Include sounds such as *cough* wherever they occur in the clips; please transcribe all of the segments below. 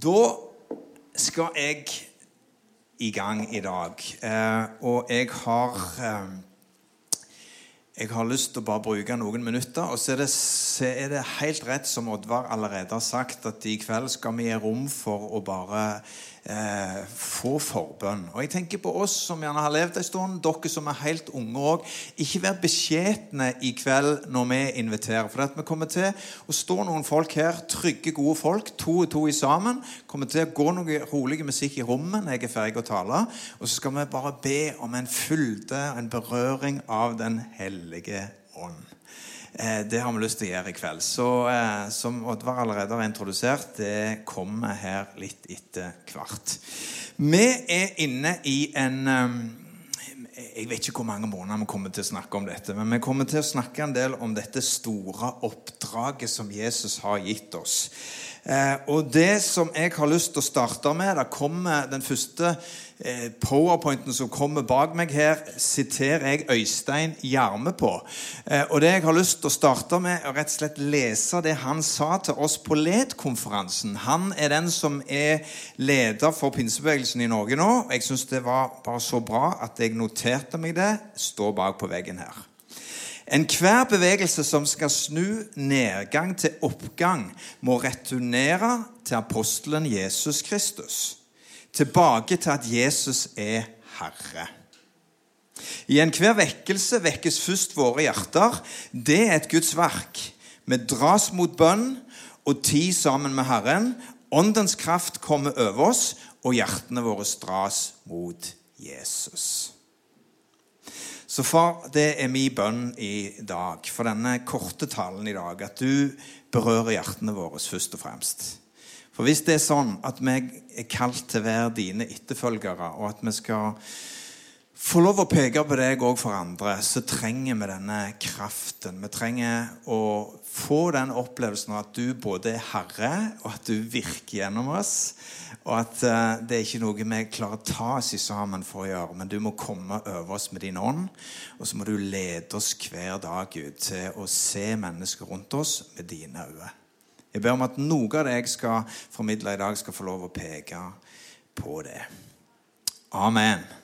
Da skal jeg i gang i dag. Eh, og jeg har eh, Jeg har lyst til å bare bruke noen minutter. Og så er, det, så er det helt rett, som Oddvar allerede har sagt, at i kveld skal vi gi rom for å bare eh, få forbønn. Og jeg tenker på oss som gjerne har levd en stund, dere som er helt unge òg. Ikke vær beskjedne i kveld når vi inviterer. For at vi kommer til å stå noen folk her, trygge, gode folk, to og to i sammen. Kommer til å gå noe rolig musikk i rommet når jeg er ferdig å tale. Og så skal vi bare be om en fylde, en berøring av Den hellige ånd. Eh, det har vi lyst til å gjøre i kveld. Så eh, som Oddvar allerede har introdusert, det kommer her litt etter hvert. Vi er inne i en eh, Jeg vet ikke hvor mange måneder vi kommer til å snakke om dette, men vi kommer til å snakke en del om dette store oppdraget som Jesus har gitt oss. Eh, og det som jeg har lyst til å starte med Det kommer den første eh, powerpointen som kommer bak meg her, siterer jeg Øystein Gjerme på. Eh, og det jeg har lyst til å starte med, er rett og slett lese det han sa til oss på LED-konferansen. Han er den som er leder for pinsebevegelsen i Norge nå. Jeg syns det var bare så bra at jeg noterte meg det. Står bak på veggen her. Enhver bevegelse som skal snu nedgang til oppgang, må returnere til apostelen Jesus Kristus. Tilbake til at Jesus er Herre. I enhver vekkelse vekkes først våre hjerter. Det er et Guds verk. Vi dras mot bønn og tid sammen med Herren. Åndens kraft kommer over oss, og hjertene våre dras mot Jesus. Så far, det er min bønn i dag, for denne korte talen i dag, at du berører hjertene våre først og fremst. For hvis det er sånn at vi er kalt til å være dine etterfølgere, og at vi skal få lov å peke på deg òg for andre, så trenger vi denne kraften. Vi trenger å få den opplevelsen av at du både er herre, og at du virker gjennom oss. Og at uh, det er ikke noe vi klarer å ta oss sammen for å gjøre, men du må komme over oss med din ånd. Og så må du lede oss hver dag ut til å se mennesker rundt oss med dine øyne. Jeg ber om at noe av det jeg skal formidle i dag, skal få lov å peke på det. Amen.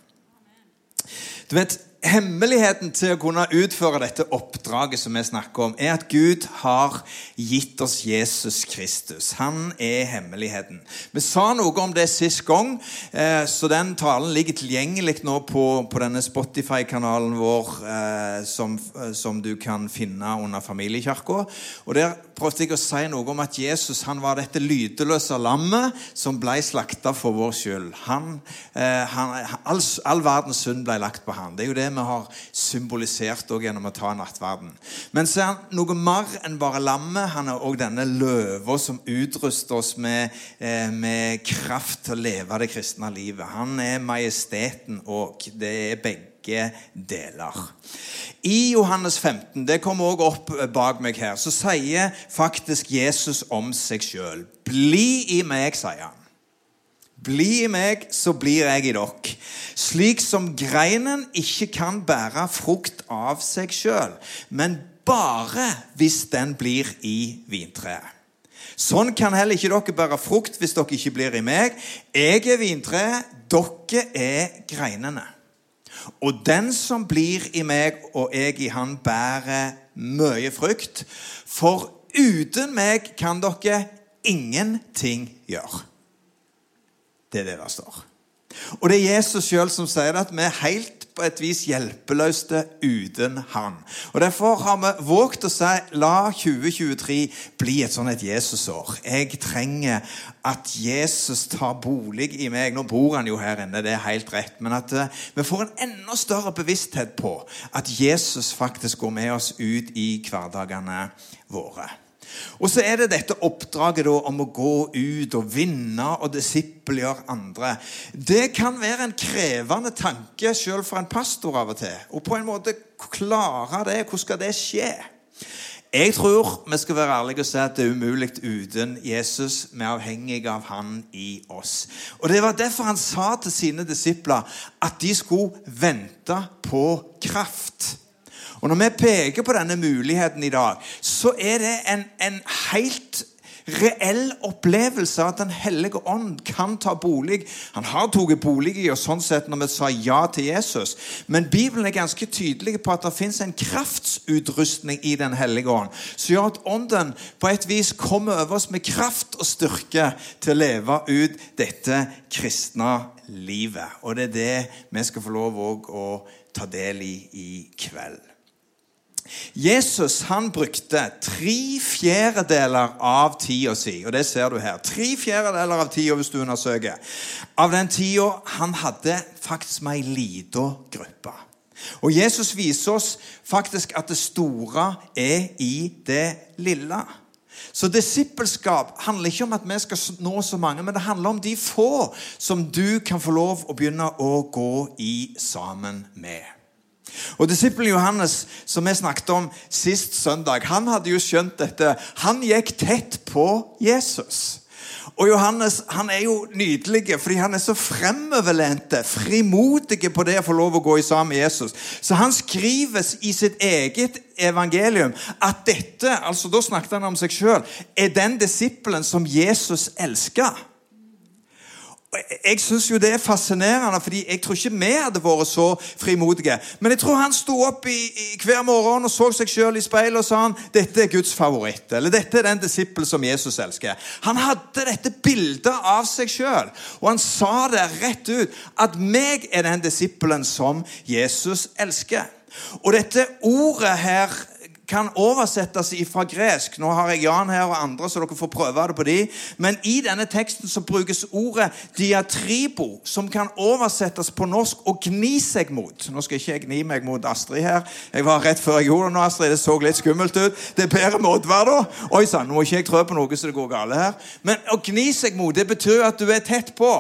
Du vet, Hemmeligheten til å kunne utføre dette oppdraget som vi snakker om, er at Gud har gitt oss Jesus Kristus. Han er hemmeligheten. Vi sa noe om det sist gang, eh, så den talen ligger tilgjengelig nå på, på denne Spotify-kanalen vår, eh, som, eh, som, du kan finne under Familiekirka. Og Der prøvde jeg å si noe om at Jesus han var dette lydeløse lammet som ble slakta for vår skyld. Han, han, all, all verdens synd ble lagt på han. Det er jo det vi har symbolisert gjennom å ta nattverden. Men så er han noe mer enn bare lammet. Han er òg denne løva som utruster oss med, eh, med, kraft til å leve det kristne livet. Han er majesteten òg. Det er begge deler. I Johannes 15, det kommer også opp bak meg her, så sier faktisk Jesus om seg sjøl. Bli i meg, sier han. Bli i meg, så blir jeg i dere. Slik som greinen ikke kan bære frukt av seg sjøl, men bare hvis den blir i vintreet. Sånn kan heller ikke dere bære frukt hvis dere ikke blir i meg. Jeg er vintreet, dere er greinene. Og den som blir i meg og jeg i han, bærer mye frukt. For uten meg kan dere ingenting gjøre. Det er det det står. Og det er Jesus sjøl som sier at vi er helt på et vis hjelpeløse uten Han. Og Derfor har vi våget å si la 2023 bli et sånn et Jesusår. Jeg trenger at Jesus tar bolig i meg. Nå bor han jo her inne, det er helt rett. Men at uh, vi får en enda større bevissthet på at Jesus faktisk går med oss ut i hverdagene våre. Og så er det dette oppdraget om å gå ut og vinne og disippelgjøre andre. Det kan være en krevende tanke selv for en pastor av og til. Og på en måte klare det. Hvordan skal det skje? Jeg tror vi skal være ærlige og si at det er umulig uten Jesus. Vi er avhengige av han i oss. Og Det var derfor han sa til sine disipler at de skulle vente på kraft. Og Når vi peker på denne muligheten i dag, så er det en, en helt reell opplevelse at Den hellige ånd kan ta bolig. Han har tatt bolig i oss sånn sett når vi sa ja til Jesus. Men Bibelen er ganske tydelig på at det fins en kraftsutrustning i Den hellige ånd som gjør at ånden på et vis kommer over oss med kraft og styrke til å leve ut dette kristne livet. Og det er det vi skal få lov å ta del i i kveld. Jesus han brukte tre fjerdedeler av tida si. Og det ser du her. Tre fjerdedeler av tida hvis du undersøker. Av den tida han hadde faktisk med ei lita gruppe. Og Jesus viser oss faktisk at det store er i det lille. Så disippelskap handler ikke om at vi skal nå så mange, men det handler om de få som du kan få lov å begynne å gå i sammen med. Og Disippelen Johannes, som vi snakket om sist søndag, han hadde jo skjønt dette. Han gikk tett på Jesus. Og Johannes han er jo nydelig fordi han er så fremoverlente, frimodig på det å få lov å gå i sammen med Jesus. Så han skrives i sitt eget evangelium at dette altså da snakket han om seg sjøl, er den disippelen som Jesus elsker jeg syns jo det er fascinerende, fordi jeg tror ikke vi hadde vært så frimodige. Men jeg tror han sto opp i, i hver morgen og så seg sjøl i speilet og sa han, dette er Guds favoritt. Eller dette er den disippel som Jesus elsker. Han hadde dette bildet av seg sjøl, og han sa det rett ut. At meg er den disippelen som Jesus elsker. Og dette ordet her kan oversettes fra gresk. Nå har jeg Jan her og andre, så dere får prøve det på de. Men i denne teksten så brukes ordet diatribo, som kan oversettes på norsk og gni seg mot. Nå skal ikke jeg gni meg mot Astrid her. Jeg var rett før jeg gjorde det nå, Astrid. Det så litt skummelt ut. Det er bedre med Oddvar, da. Oi sann, nå må ikke jeg trø på noe så det går galt her. Men å gni seg mot, det betyr at du er tett på.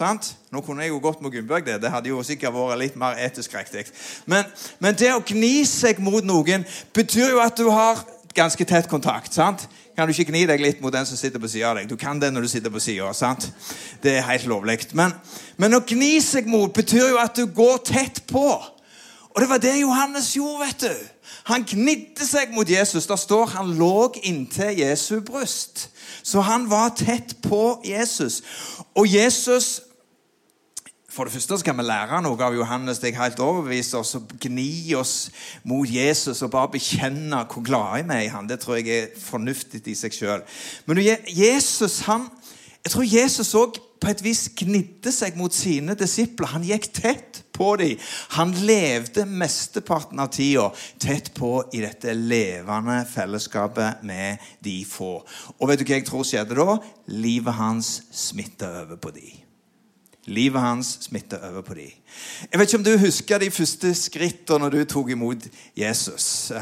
Sant? Nå kunne jeg jo gått med Gunnberg det. Det hadde jo sikkert vært litt mer etisk riktig. Men, men, det å gni seg mot noen betyr jo at du har ganske tett kontakt. sant? Kan du ikke gni deg litt mot den som sitter på sida av deg? Du kan det når du sitter på sida. Det er helt lovlig. Men, men å gni seg mot betyr jo at du går tett på. Og det var det Johannes gjorde, vet du. Han gnidde seg mot Jesus. Der står han lå inntil Jesu bryst. Så han var tett på Jesus. Og Jesus for det første skal vi lære noe av Johannes. Det er helt overbevist oss så gni oss mot Jesus og bare bekjenne hvor glade vi er i ham. Det tror jeg er fornuftig i seg sjøl. Men Jesus, han, jeg tror Jesus òg på et vis gnidde seg mot sine disipler. Han gikk tett på dem. Han levde mesteparten av tida tett på i dette levende fellesskapet med de få. Og vet du hva jeg tror skjedde da? Livet hans smitta over på dem. Livet hans smitter over på dem. Jeg vet ikke om du husker de første skrittene når du tok imot Jesus.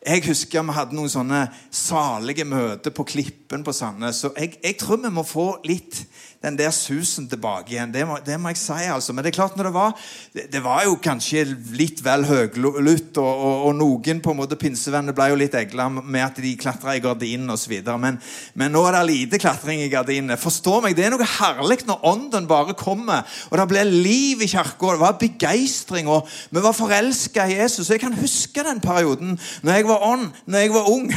Jeg husker vi hadde noen sånne salige møter på Klippen på Sandnes. Så jeg, jeg tror vi må få litt den der susen tilbake igjen. Det må, det må, jeg si, altså. Men det er klart, når det var Det, det var jo kanskje litt vel høylytt, og, og, og, noen på en måte pinsevennene ble jo litt egla med at de klatra i gardinen osv. Men, men nå er det lite klatring i gardinene. Forstå meg, Det er noe herlig når ånden bare kommer, og det ble liv i kirka. Det var begeistring, og vi var forelska i Jesus. Jeg kan huske den perioden når jeg var ånd, når jeg var ung.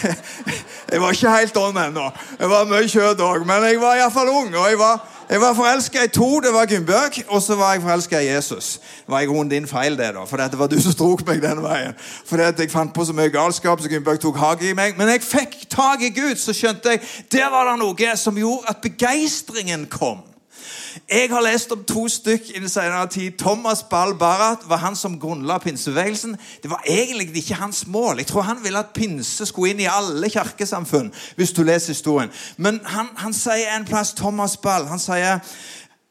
*laughs* jeg var ikke helt ånd ennå. Jeg var mye kjøtt òg, men jeg var iallfall fall ung. og jeg var... Jeg var forelska i to. Det var Gunnbjørg, og så var jeg forelska i Jesus. Var i grunnen din feil, det, da, for det var du som drog meg den veien. Fordi at jeg fant på så mye galskap, så Gunnbjørg tok hag i meg. Men jeg fikk tak i Gud, så skjønte jeg der var det noe som gjorde at begeistringen kom. Jeg har lest om to stykk i den senere tid. Thomas Ball Barat var han som grunnla pinsebevegelsen. Det var egentlig ikke hans mål. Jeg tror han ville at pinse skulle inn i alle kirkesamfunn. hvis du leser historien. Men han, han sier en plass, Thomas Ball, han sier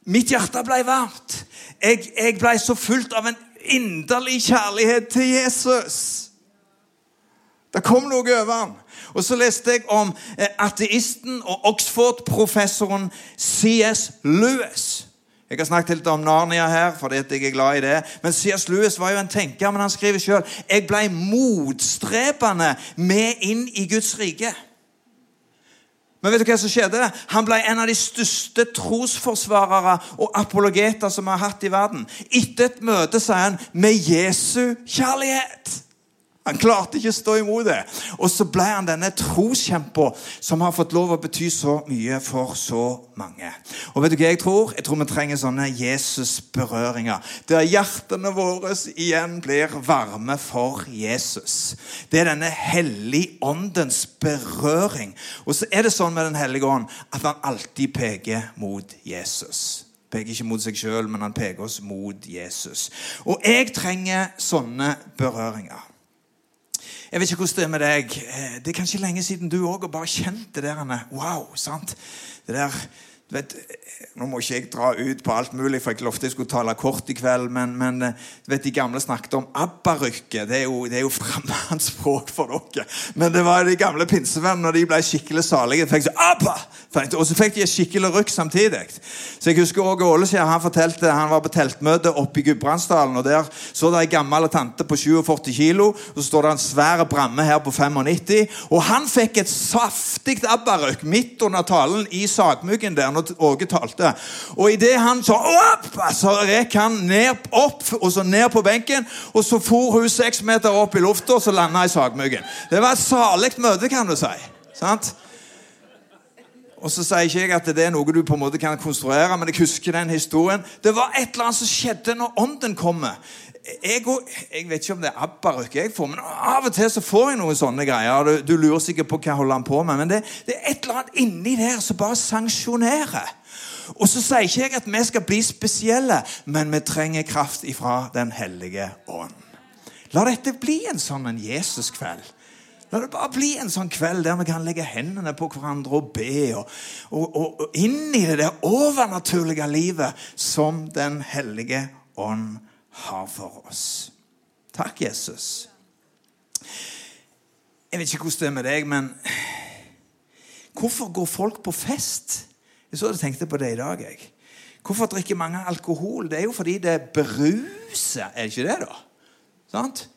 Mitt hjerte ble varmt. Jeg, jeg ble så fullt av en inderlig kjærlighet til Jesus. Det kom noe over ham. Og så leste jeg om eh, ateisten og Oxford-professoren C.S. Lewis. Jeg har snakket litt om Narnia her, fordi jeg er glad i det. Men C.S. Lewis var jo en tenker, men han skriver sjøl jeg ble motstrebende med inn i Guds rike. Men vet du hva som skjedde? Han ble en av de største trosforsvarere og apologeter som vi har hatt i verden. Etter et møte sa han med Jesu kjærlighet. Han klarte ikke å stå imot det. Og så ble han denne troskjemper som har fått lov å bety så mye for så mange. Og vet du hva jeg tror? Jeg tror vi trenger sånne Jesus-berøringer. Der hjertene våre igjen blir varme for Jesus. Det er denne hellige åndens berøring. Og så er det sånn med Den hellige ånd at han alltid peker mot Jesus peker ikke mot seg sjøl, men han peker oss mot Jesus. Og jeg trenger sånne berøringer. Jeg vet ikke hvordan det er med deg. Eh, det er kanskje lenge siden du òg bare kjent det der Wow, sant? Det der du vet, Nå må ikke jeg dra ut på alt mulig, for jeg lovte jeg skulle tale kort i kveld. Men, men eh, du vet, de gamle snakket om abbarykket. Det er jo, det er jo *laughs* fremmedspråk for dere. Men det var de gamle pinsevennene og de ble skikkelig salige. Fikk så, Abba! Og så fikk de et skikkelig rykk samtidig. Så jeg husker Åge Åleskjær han fortalte han var på teltmøte oppe i Gudbrandsdalen. og Der så det ei gammel tante på 47 kilo. Og så står det en svær bramme her på 95. Og han fikk et saftig abbarykk midt under talen i sagmuggen der når Åge talte. Og idet han sa opp, så rek han ned, opp og så ned på benken. Og så for hun seks meter opp i lufta, og så landa i sagmuggen. Det var et salig møte, kan du si. Sant? Og så sier ikke jeg at det er noe du på en måte kan konstruere, men jeg husker den historien. Det var et eller annet som skjedde når ånden kommer. Jeg, jeg vet ikke om det er abbarøk jeg får, men av og til så får jeg noen sånne greier. Du, du lurer sikkert på hva holder han på med, men det, det, er et eller annet inni der som bare sanksjonerer. Og så sier ikke jeg at vi skal bli spesielle, men vi trenger kraft ifra Den hellige ånd. La dette bli en sånn en Jesuskveld. La det bare bli en sånn kveld der vi kan legge hendene på hverandre og be. Og, og, og, og inn i det der overnaturlige livet som Den hellige ånd har for oss. Takk, Jesus. Jeg vet ikke hvordan det er med deg, men hvorfor går folk på fest? Jeg så jeg tenkte på det i dag. jeg. Hvorfor drikker mange alkohol? Det er jo fordi det beruser, er det ikke det, da? Sant?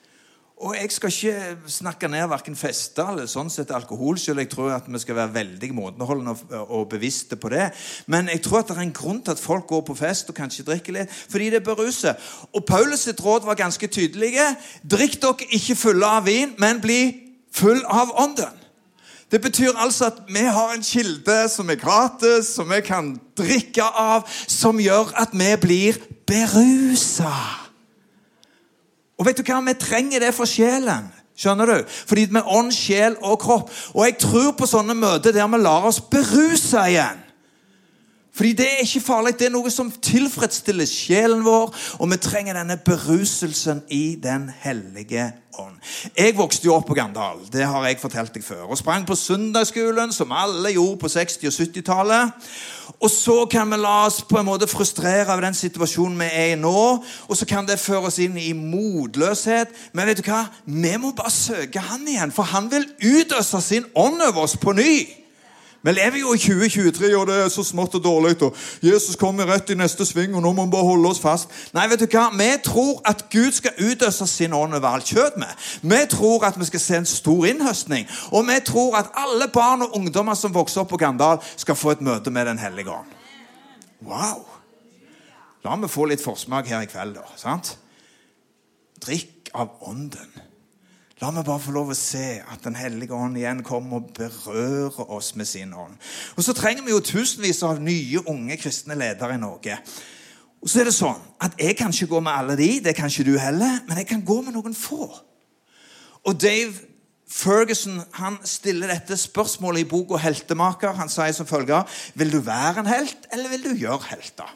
Og jeg skal ikke snakke ned verken fester eller sånn sett alkohol, selv jeg tror at vi skal være veldig måteholdne og, bevisste på det. Men jeg tror at det er en grunn til at folk går på fest og kanskje drikker litt, fordi det beruser. Og Paulus sitt råd var ganske tydelige. Drikk dere ikke fulle av vin, men bli full av ånden. Det betyr altså at vi har en kilde som er gratis, som vi kan drikke av, som gjør at vi blir berusa. Og vet du hva? Vi trenger det for sjelen. Skjønner du? Fordi er ånd, sjel og kropp. Og jeg tror på sånne møter der vi lar oss beruse igjen. Fordi det er ikke farlig. Det er noe som tilfredsstiller sjelen vår. Og vi trenger denne beruselsen i Den hellige ånd. Jeg vokste jo opp på Gandal. Det har jeg fortalt deg før. Og sprang på søndagsskolen, som alle gjorde på 60- og 70-tallet. Og så kan vi la oss på en måte frustrere over den situasjonen vi er i nå. Og så kan det føre oss inn i motløshet. Men vet du hva? Vi må bare søke Han igjen, for han vil utøse sin ånd over oss på ny. Vi lever jo i 2023, og det er så smått og dårlig. og Jesus kommer rett i neste sving, og nå må vi bare holde oss fast. Nei, vet du hva? Vi tror at Gud skal utøse sin ånd over alt kjøtt med. Vi tror at vi skal se en stor innhøstning. Og vi tror at alle barn og ungdommer som vokser opp på Gandal, skal få et møte med Den hellige ånd. Wow! La meg få litt forsmak her i kveld, da. sant? Drikk av ånden. La meg bare få lov å se at Den hellige ånd igjen kommer og berører oss med sin ånd. Og Så trenger vi jo tusenvis av nye, unge kristne ledere i Norge. Og så er det sånn at Jeg kan ikke gå med alle de, det kan ikke du heller, men jeg kan gå med noen få. Og Dave Ferguson han stiller dette spørsmålet i boka 'Heltemaker'. Han sier som følger Vil du være en helt, eller vil du gjøre helter?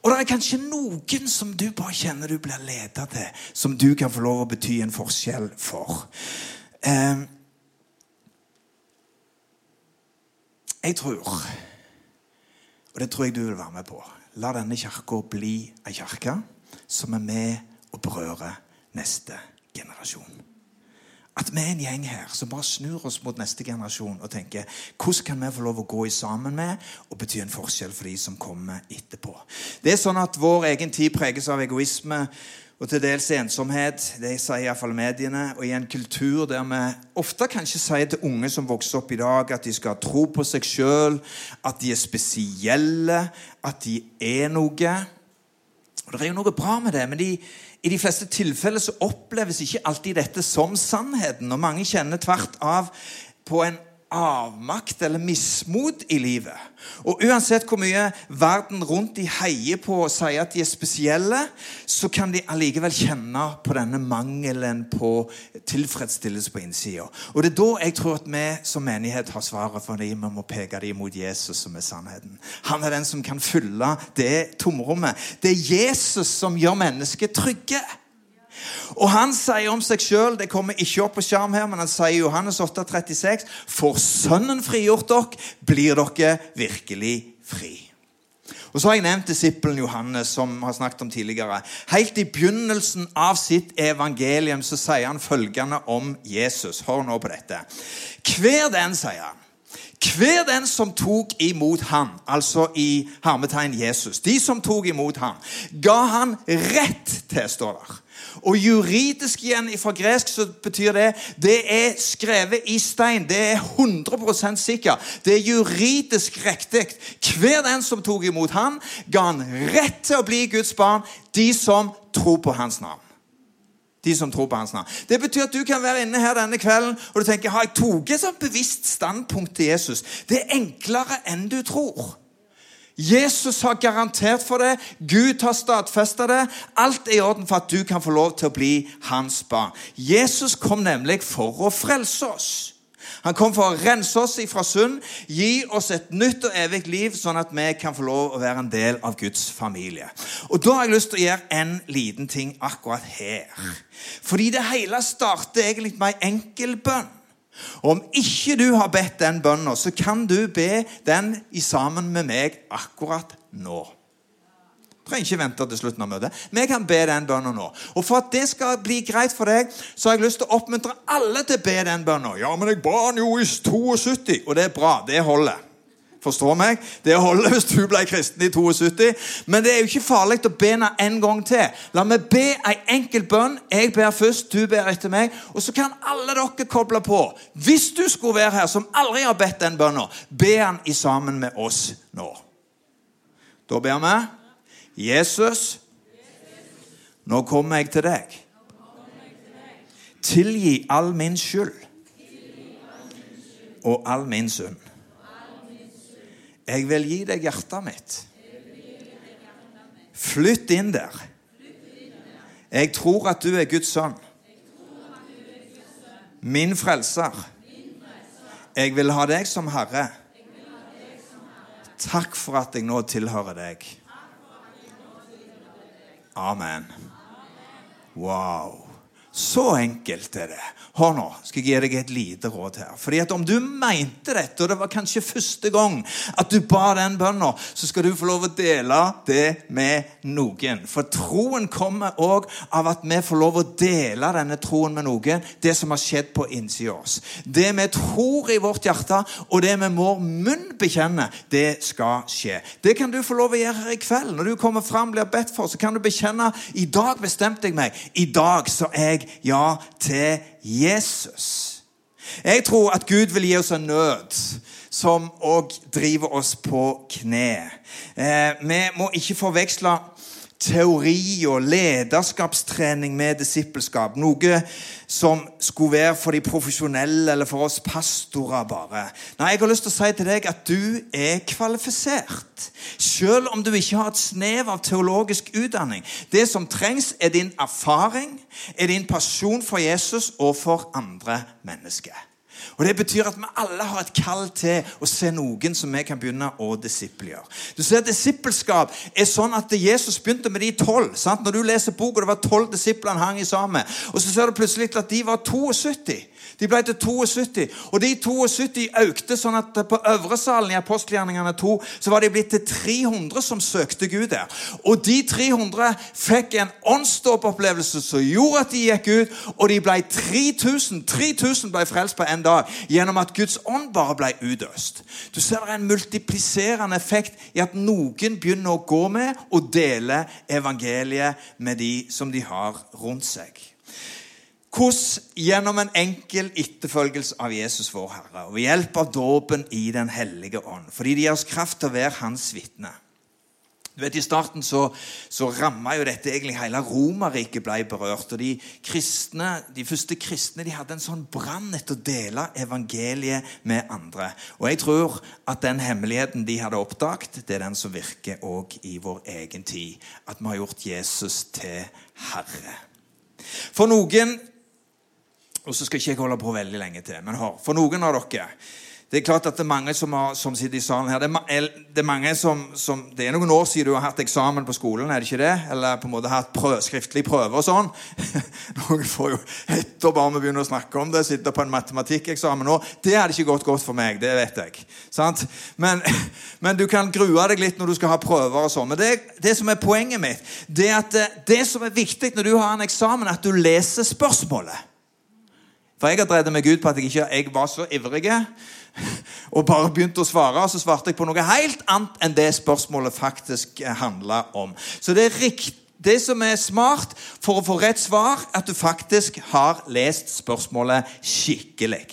Og det er kanskje noen som du bare kjenner du blir leda til, som du kan få lov å bety en forskjell for. Eh, jeg tror, og det tror jeg du vil være med på La denne kirka bli ei kirke som er med og berører neste generasjon. At vi er en gjeng her som bare snur oss mot neste generasjon og tenker hvordan kan vi få lov å gå i sammen med og bety en forskjell for de som kommer etterpå. Det er sånn at Vår egen tid preges av egoisme og til dels ensomhet. Det sier iallfall mediene. Og i en kultur der vi ofte kanskje sier til unge som vokser opp i dag, at de skal tro på seg sjøl, at de er spesielle, at de er noe. Og Det er jo noe bra med det, men de i de fleste tilfeller så oppleves ikke alltid dette som sannheten. Og mange kjenner tvert av på en avmakt eller mismot i livet. Og uansett hvor mye verden rundt de heier på og sier at de er spesielle, så kan de allikevel kjenne på denne mangelen på tilfredsstillelse på innsida. Og det er da jeg tror at vi som menighet har svaret, for dem. vi må peke dem mot Jesus, som er sannheten. Han er den som kan fylle det tomrommet. Det er Jesus som gjør mennesket trygge. Og han sier om seg sjøl, det kommer ikke opp på skjerm her, men han sier i Johannes 8, 36, For Sønnen frigjort dere, blir dere virkelig fri. Og Så har jeg nevnt disippelen Johannes, som vi har snakket om tidligere. Helt i begynnelsen av sitt evangelium så sier han følgende om Jesus. Hør nå på dette. Hver den, sier han, hver den som tok imot han, altså i hermetegn Jesus, de som tok imot han, ga han rett til, står der og juridisk igjen fra gresk så betyr det det er skrevet i stein. Det er 100% sikker. Det er juridisk riktig. Hver den som tok imot ham, ga han rett til å bli Guds barn, de som tror på hans navn. De som tror på hans navn. Det betyr at du kan være inne her denne kvelden og du tenker har jeg tatt et sånt bevisst standpunkt til Jesus. Det er enklere enn du tror. Jesus har garantert for det. Gud har stadfesta det. Alt er i orden for at du kan få lov til å bli hans barn. Jesus kom nemlig for å frelse oss. Han kom for å rense oss ifra synd, gi oss et nytt og evig liv, sånn at vi kan få lov å være en del av Guds familie. Og Da har jeg lyst til å gjøre en liten ting akkurat her. Fordi det hele starter egentlig med ei enkel bønn. Og Om ikke du har bedt den bønnen, så kan du be den i sammen med meg akkurat nå. Du trenger ikke vente til slutten av møtet. Vi kan be den bønnen nå. Og For at det skal bli greit for deg, så har jeg lyst til å oppmuntre alle til å be den bønnen. Ja, men jeg ba den jo i 72, og det er bra. Det holder. Forstår meg? Det holder hvis du ble kristen i 72. Men det er jo ikke farlig å be henne en gang til. La meg be ei enkel bønn. Jeg ber først, du ber etter meg. Og så kan alle dere koble på. Hvis du skulle være her som aldri har bedt den bønna, be den i sammen med oss nå. Da ber vi Jesus, nå kommer jeg til deg. Tilgi all min skyld og all min synd. Jeg vil gi deg hjertet mitt. Flytt inn der. Jeg tror at du er Guds sønn. Min frelser. Jeg vil ha deg som herre. Takk for at jeg nå tilhører deg. Amen. Wow. Så enkelt er det. Hør nå, skal jeg gi deg et lite råd her. Fordi at Om du mente dette, og det var kanskje første gang at du ba den bønna, så skal du få lov å dele det med noen. For troen kommer òg av at vi får lov å dele denne troen med noen. Det som har skjedd på innsida av oss. Det vi tror i vårt hjerte, og det vi må munn bekjenne, det skal skje. Det kan du få lov å gjøre her i kveld. Når du kommer fram, blir bedt for, så kan du bekjenne i dag bestemte jeg meg. I dag så er jeg ja til Jesus. Jeg tror at Gud vil gi oss en nød som òg driver oss på kne. Eh, vi må ikke forveksle teori og lederskapstrening med disippelskap. Noe som skulle være for de profesjonelle eller for oss pastorer bare. Nei, Jeg har lyst til å si til deg at du er kvalifisert. Selv om du ikke har et snev av teologisk utdanning. Det som trengs, er din erfaring, er din passion for Jesus og for andre mennesker. Og Det betyr at vi alle har et kall til å se noen som vi kan begynne å disiplegjøre. Du ser, Disippelskap er sånn at Jesus begynte med de tolv. Når du leser boka, det var tolv disipler han hang i sammen. Og så ser du plutselig at de var 72. De ble til 72. Og de 72 økte sånn at på øvresalen i apostelgjerningene 2 så var de blitt til 300 som søkte Gud der. Og de 300 fikk en åndsdåpopplevelse som gjorde at de gikk ut, og de ble 3000. 3000 ble frelst på en dag gjennom at Guds ånd bare ble utøst. Du ser det er en multipliserende effekt i at noen begynner å gå med og dele evangeliet med de som de har rundt seg. Hvordan gjennom en enkel etterfølgelse av Jesus vår Herre og ved hjelp av dåpen i Den hellige ånd. Fordi det gir oss kraft til å være Hans vitne. Du vet, I starten så, så ramma jo dette egentlig hele Romerriket ble berørt. og De kristne, de første kristne de hadde en sånn brann etter å dele evangeliet med andre. Og jeg tror at den hemmeligheten de hadde oppdaget, det er den som virker òg i vår egen tid. At vi har gjort Jesus til Herre. For noen Og så skal ikke jeg holde på veldig lenge til, men hør. For noen av dere det er klart at det er mange som, har, som sitter i salen her. Det er, det er mange som, som, det er noen år siden du har hatt eksamen på skolen, er det ikke det? Eller på en måte hatt prøv, skriftlig prøve og sånn. *laughs* Noen får jo etter bare vi begynner å snakke om det, Sitter på en matematikkeksamen nå. Det hadde ikke gått godt for meg, det vet jeg. Men, *laughs* men, du kan grue deg litt når du skal ha prøver og sånn. Men det, det, som er poenget mitt, det er at det, det som er viktig når du har en eksamen, er at du leser spørsmålet. For jeg har drevet meg ut på at jeg ikke jeg var så ivrig *laughs* og bare begynte å svare. Og så svarte jeg på noe helt annet enn det spørsmålet faktisk handla om. Så det er riktig. Det som er smart for å få rett svar, at du faktisk har lest spørsmålet skikkelig.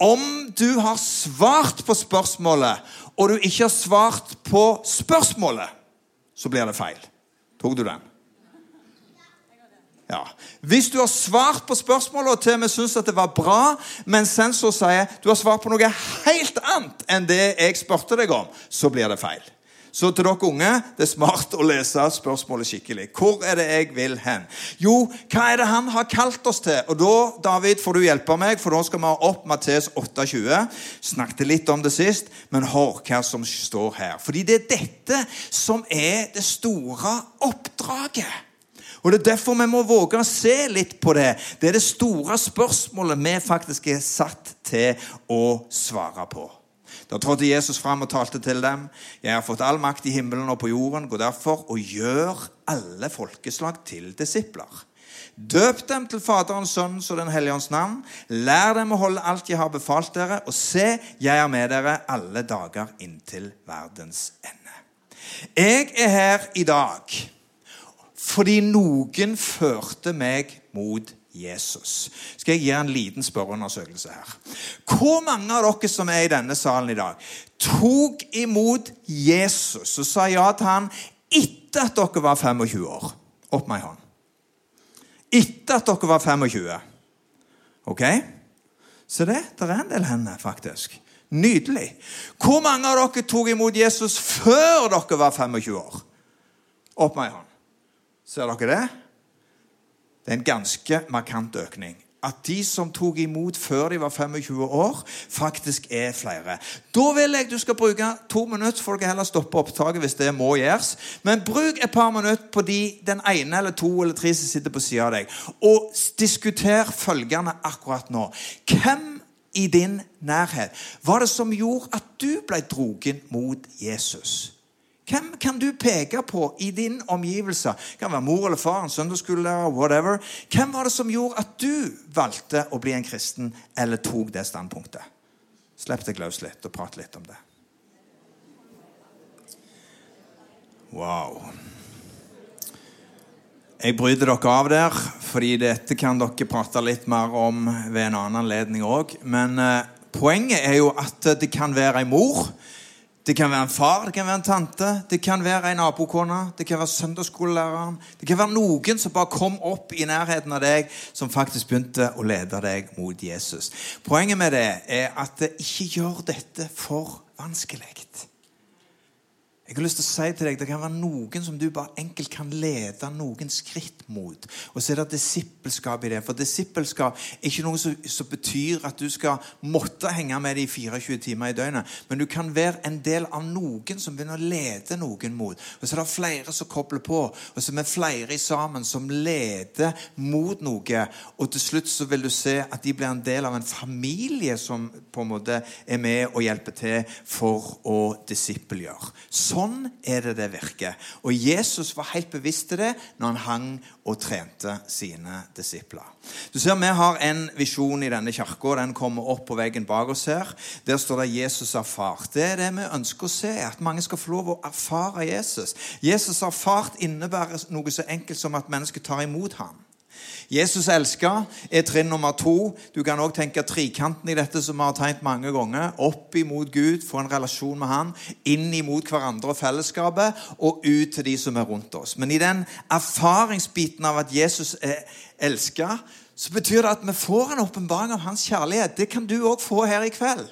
Om du har svart på spørsmålet, og du ikke har svart på spørsmålet, så blir det feil. Tok du den? Ja. Hvis du har svart på spørsmålet og til og med syns det var bra, men sensor sier du har svart på noe helt annet enn det jeg spurte deg om, så blir det feil. Så til dere unge det er smart å lese spørsmålet skikkelig. Hvor er det jeg vil hen? Jo, hva er det han har kalt oss til? Og da, David, får du hjelpe meg, for da skal vi ha opp Mattes 28. Snakket litt om det sist, men hør hva som står her. Fordi det er dette som er det store oppdraget. Og Det er derfor vi må våge å se litt på det. Det er det store spørsmålet vi faktisk er satt til å svare på. Da trådte Jesus fram og talte til dem. Jeg har fått all makt i himmelen og på jorden. Gå derfor og gjør alle folkeslag til disipler. Døp dem til Faderens, Sønnens og Den hellige ånds navn. Lær dem å holde alt jeg har befalt dere, og se, jeg er med dere alle dager inntil verdens ende. Jeg er her i dag fordi noen førte meg mot Jesus. Skal jeg gi en liten spørreundersøkelse her. Hvor mange av dere som er i denne salen i dag, tok imot Jesus og sa ja til han etter at dere var 25 år? Opp med ei hånd. Etter at dere var 25. Ok? Se det. Det er en del hender, faktisk. Nydelig. Hvor mange av dere tok imot Jesus før dere var 25 år? Opp med ei hånd. Ser dere det? Det er en ganske markant økning. At de som tok imot før de var 25 år, faktisk er flere. Da vil jeg du skal bruke to minutter, for dere heller stoppe opptaket hvis det må gjøres. Men bruk et par minutter på de, den ene eller to eller tre som sitter på sida av deg, og diskuter følgende akkurat nå. Hvem i din nærhet var det som gjorde at du ble drogen mot Jesus? Hvem kan du peke på i din omgivelse? Det kan være mor eller far, en søndagsskolelærer, whatever. Hvem var det som gjorde at du valgte å bli en kristen, eller tok det standpunktet? Slipp deg løs litt og prat litt om det. Wow. Jeg bryter dere av der, fordi dette kan dere prate litt mer om ved en annen anledning òg. Men eh, poenget er jo at det kan være ei mor det kan være en far, det kan være en tante, det kan være en nabokone, det kan være søndagsskolelæreren. Det kan være noen som bare kom opp i nærheten av deg, som faktisk begynte å lede deg mot Jesus. Poenget med det er at ikke gjør dette for vanskelig. Jeg har lyst til å si til deg, Det kan være noen som du bare enkelt kan lede noen skritt mot. Og så er det disippelskap i det. For disippelskap er ikke noe som, som, betyr at du skal måtte henge med dem i 24 timer i døgnet. Men du kan være en del av noen som begynner å lede noen mot. Og så er det flere som kobler på. Og så er vi flere sammen som leder mot noe. Og til slutt så vil du se at de blir en del av en familie som på en måte er med og hjelper til for å disippelgjøre. Så Sånn er det det virker. Og Jesus var helt bevisst til det når han hang og trente sine disipler. Du ser Vi har en visjon i denne kirka. Den kommer opp på veggen bak oss her. Der står det 'Jesus har fart'. Det er det vi ønsker å se. At mange skal få lov å erfare Jesus. Jesus har fart innebærer noe så enkelt som at mennesket tar imot ham. Jesus elsker er trinn nummer to. Du kan òg tenke trikanten i dette som vi har tegnet mange ganger. Opp imot Gud, få en relasjon med Han. Inn imot hverandre og fellesskapet, og ut til de som er rundt oss. Men i den erfaringsbiten av at Jesus er elska, så betyr det at vi får en åpenbaring av hans kjærlighet. Det kan du òg få her i kveld.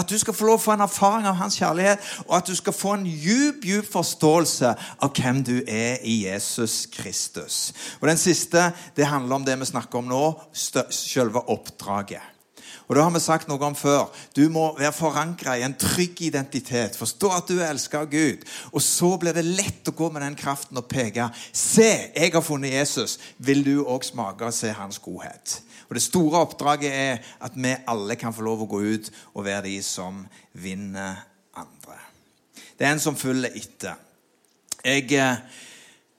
At du skal få lov å få en erfaring av hans kjærlighet, og at du skal få en djup djup forståelse av hvem du er i Jesus Kristus. Og Den siste det handler om det vi snakker om nå, selve oppdraget. Og det har vi sagt noe om før. Du må være forankra i en trygg identitet. Forstå at du er elska av Gud. Og så blir det lett å gå med den kraften og peke. Se, jeg har funnet Jesus. Vil du òg smake og se hans godhet? Og Det store oppdraget er at vi alle kan få lov å gå ut og være de som vinner andre. Det er en som følger etter. Jeg eh,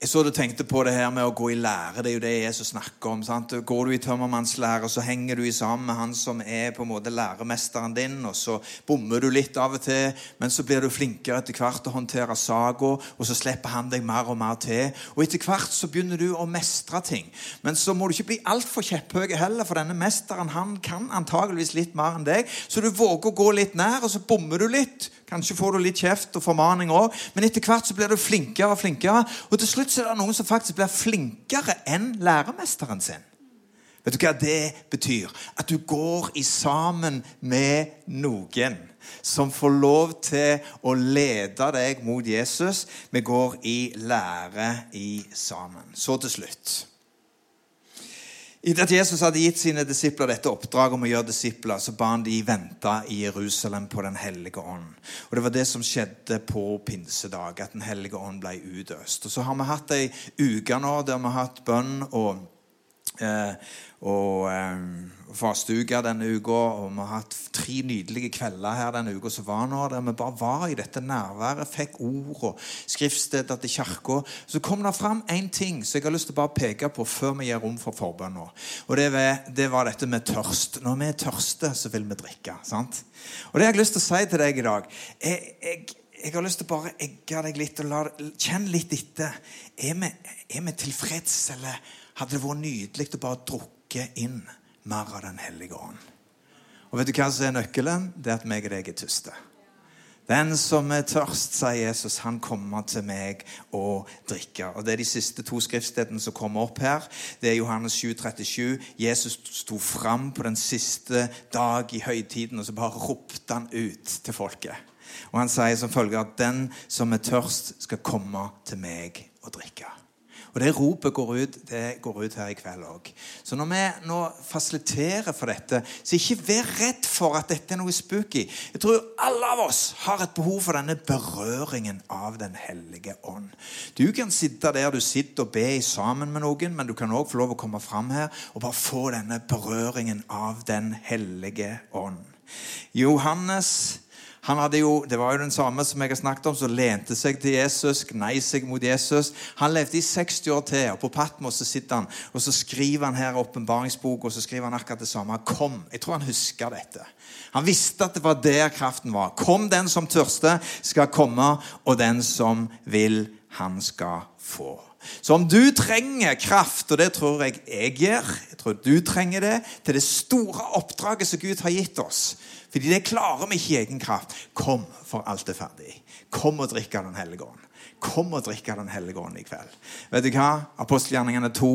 jeg så du tenkte på det her med å gå i lære. Det er jo det Jesus snakker om. sant? Går du i tømmermannslære, så henger du i sammen med han som er på en måte læremesteren din, og så bommer du litt av og til, men så blir du flinkere etter hvert å håndtere saga, og så slipper han deg mer og mer til. Og etter hvert så begynner du å mestre ting. Men så må du ikke bli altfor kjepphøy heller, for denne mesteren han kan antageligvis litt mer enn deg, så du våger å gå litt nær, og så bommer du litt. Kanskje får du litt kjeft og formaning òg, men etter hvert så blir du flinkere og flinkere. Og til slutt så er det noen som faktisk blir flinkere enn læremesteren sin. Vet du hva det betyr? At du går i sammen med noen som får lov til å lede deg mot Jesus. Vi går i lære i sammen. Så til slutt. Etter at Jesus hadde gitt sine disipler dette oppdraget om å gjøre disipler, så ba han de vente i Jerusalem på Den hellige ånd. Og Det var det som skjedde på pinsedag, at Den hellige ånd ble utøst. Og Så har vi hatt ei uke nå der vi har hatt bønn og, eh, og eh, fasteuke denne uka. Og vi har hatt tre nydelige kvelder her denne uka som var nå, der vi bare var i dette nærværet, fikk ord og skriftsteder til kirka. Så kom det fram én ting som jeg har lyst til å bare peke på før vi gir rom for forbønn nå. Og det var, det var, dette med tørst. Når vi er tørste, så vil vi drikke. sant? Og det jeg har lyst til å si til deg i dag. jeg, jeg jeg har lyst til å bare egge deg litt og la, kjenne litt etter. Er vi, er vi tilfreds, eller hadde det vært nydelig å bare drukke inn mer av Den hellige ånd. Og vet du hva som er nøkkelen? Det er at meg og deg er tyste. Den som er tørst, sier Jesus, han kommer til meg og drikker. Og Det er de siste to skriftstedene som kommer opp her. Det er Johannes 7, 37. Jesus sto fram på den siste dag i høytiden, og så bare ropte han ut til folket. Og han sier som følger at den som er tørst, skal komme til meg og drikke. Og det ropet går ut, det går ut her i kveld òg. Så når vi nå fasiliterer for dette, så ikke vær redd for at dette er noe spooky. Jeg tror alle av oss har et behov for denne berøringen av Den hellige ånd. Du kan sitte der du sitter og be sammen med noen, men du kan òg få lov å komme fram her og bare få denne berøringen av Den hellige ånd. Johannes jo, Det var jo den samme som jeg har snakket om, som lente seg til Jesus, gnei seg mot Jesus. Han levde i 60 år til, og på Patmos så sitter han og så skriver han her åpenbaringsbok, og så skriver han akkurat det samme. Kom. Jeg tror han husker dette. Han visste at det var der kraften var. Kom, den som tørste, skal komme, og den som vil, han skal få. Så om du trenger kraft, og det tror jeg jeg gjør, jeg tror du trenger det, til det store oppdraget som Gud har gitt oss, fordi det klarer vi ikke i egen kraft. Kom, for alt er ferdig. Kom og drikk av Den hellige ånd. Kom og drikk av Den hellige ånd i kveld. Vet du hva? Apostelgjerningene 2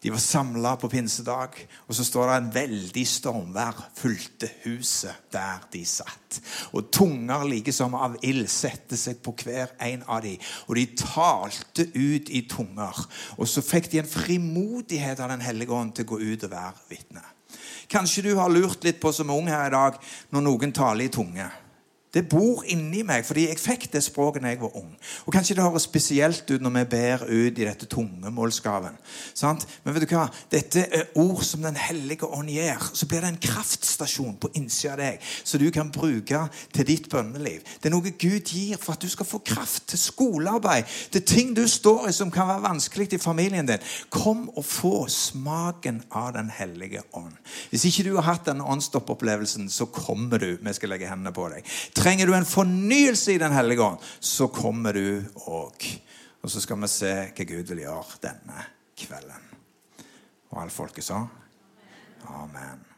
de var samla på pinsedag, og så står det en veldig stormvær fulgte huset der de satt. Og tunger like som av ild satte seg på hver en av dem. Og de talte ut i tunger. Og så fikk de en frimodighet av Den hellige ånd til å gå ut og være vitne. Kanskje du har lurt litt på som ung her i dag når noen taler i tunge. Det bor inni meg, fordi jeg fikk det språket da jeg var ung. Og Kanskje det høres spesielt ut når vi ber ut i dette tungemålsgaven. Sant? Men vet du hva? Dette er ord som Den hellige ånd gir. Så blir det en kraftstasjon på innsida av deg som du kan bruke til ditt bønneliv. Det er noe Gud gir for at du skal få kraft til skolearbeid, til ting du står i som kan være vanskelig i familien din. Kom og få smaken av Den hellige ånd. Hvis ikke du har hatt denne åndsstoppopplevelsen, så kommer du. Vi skal legge hendene på deg. Trenger du en fornyelse i Den hellige ånd, så kommer du òg. Og så skal vi se hva Gud vil gjøre denne kvelden. Og alle folket sa? Amen.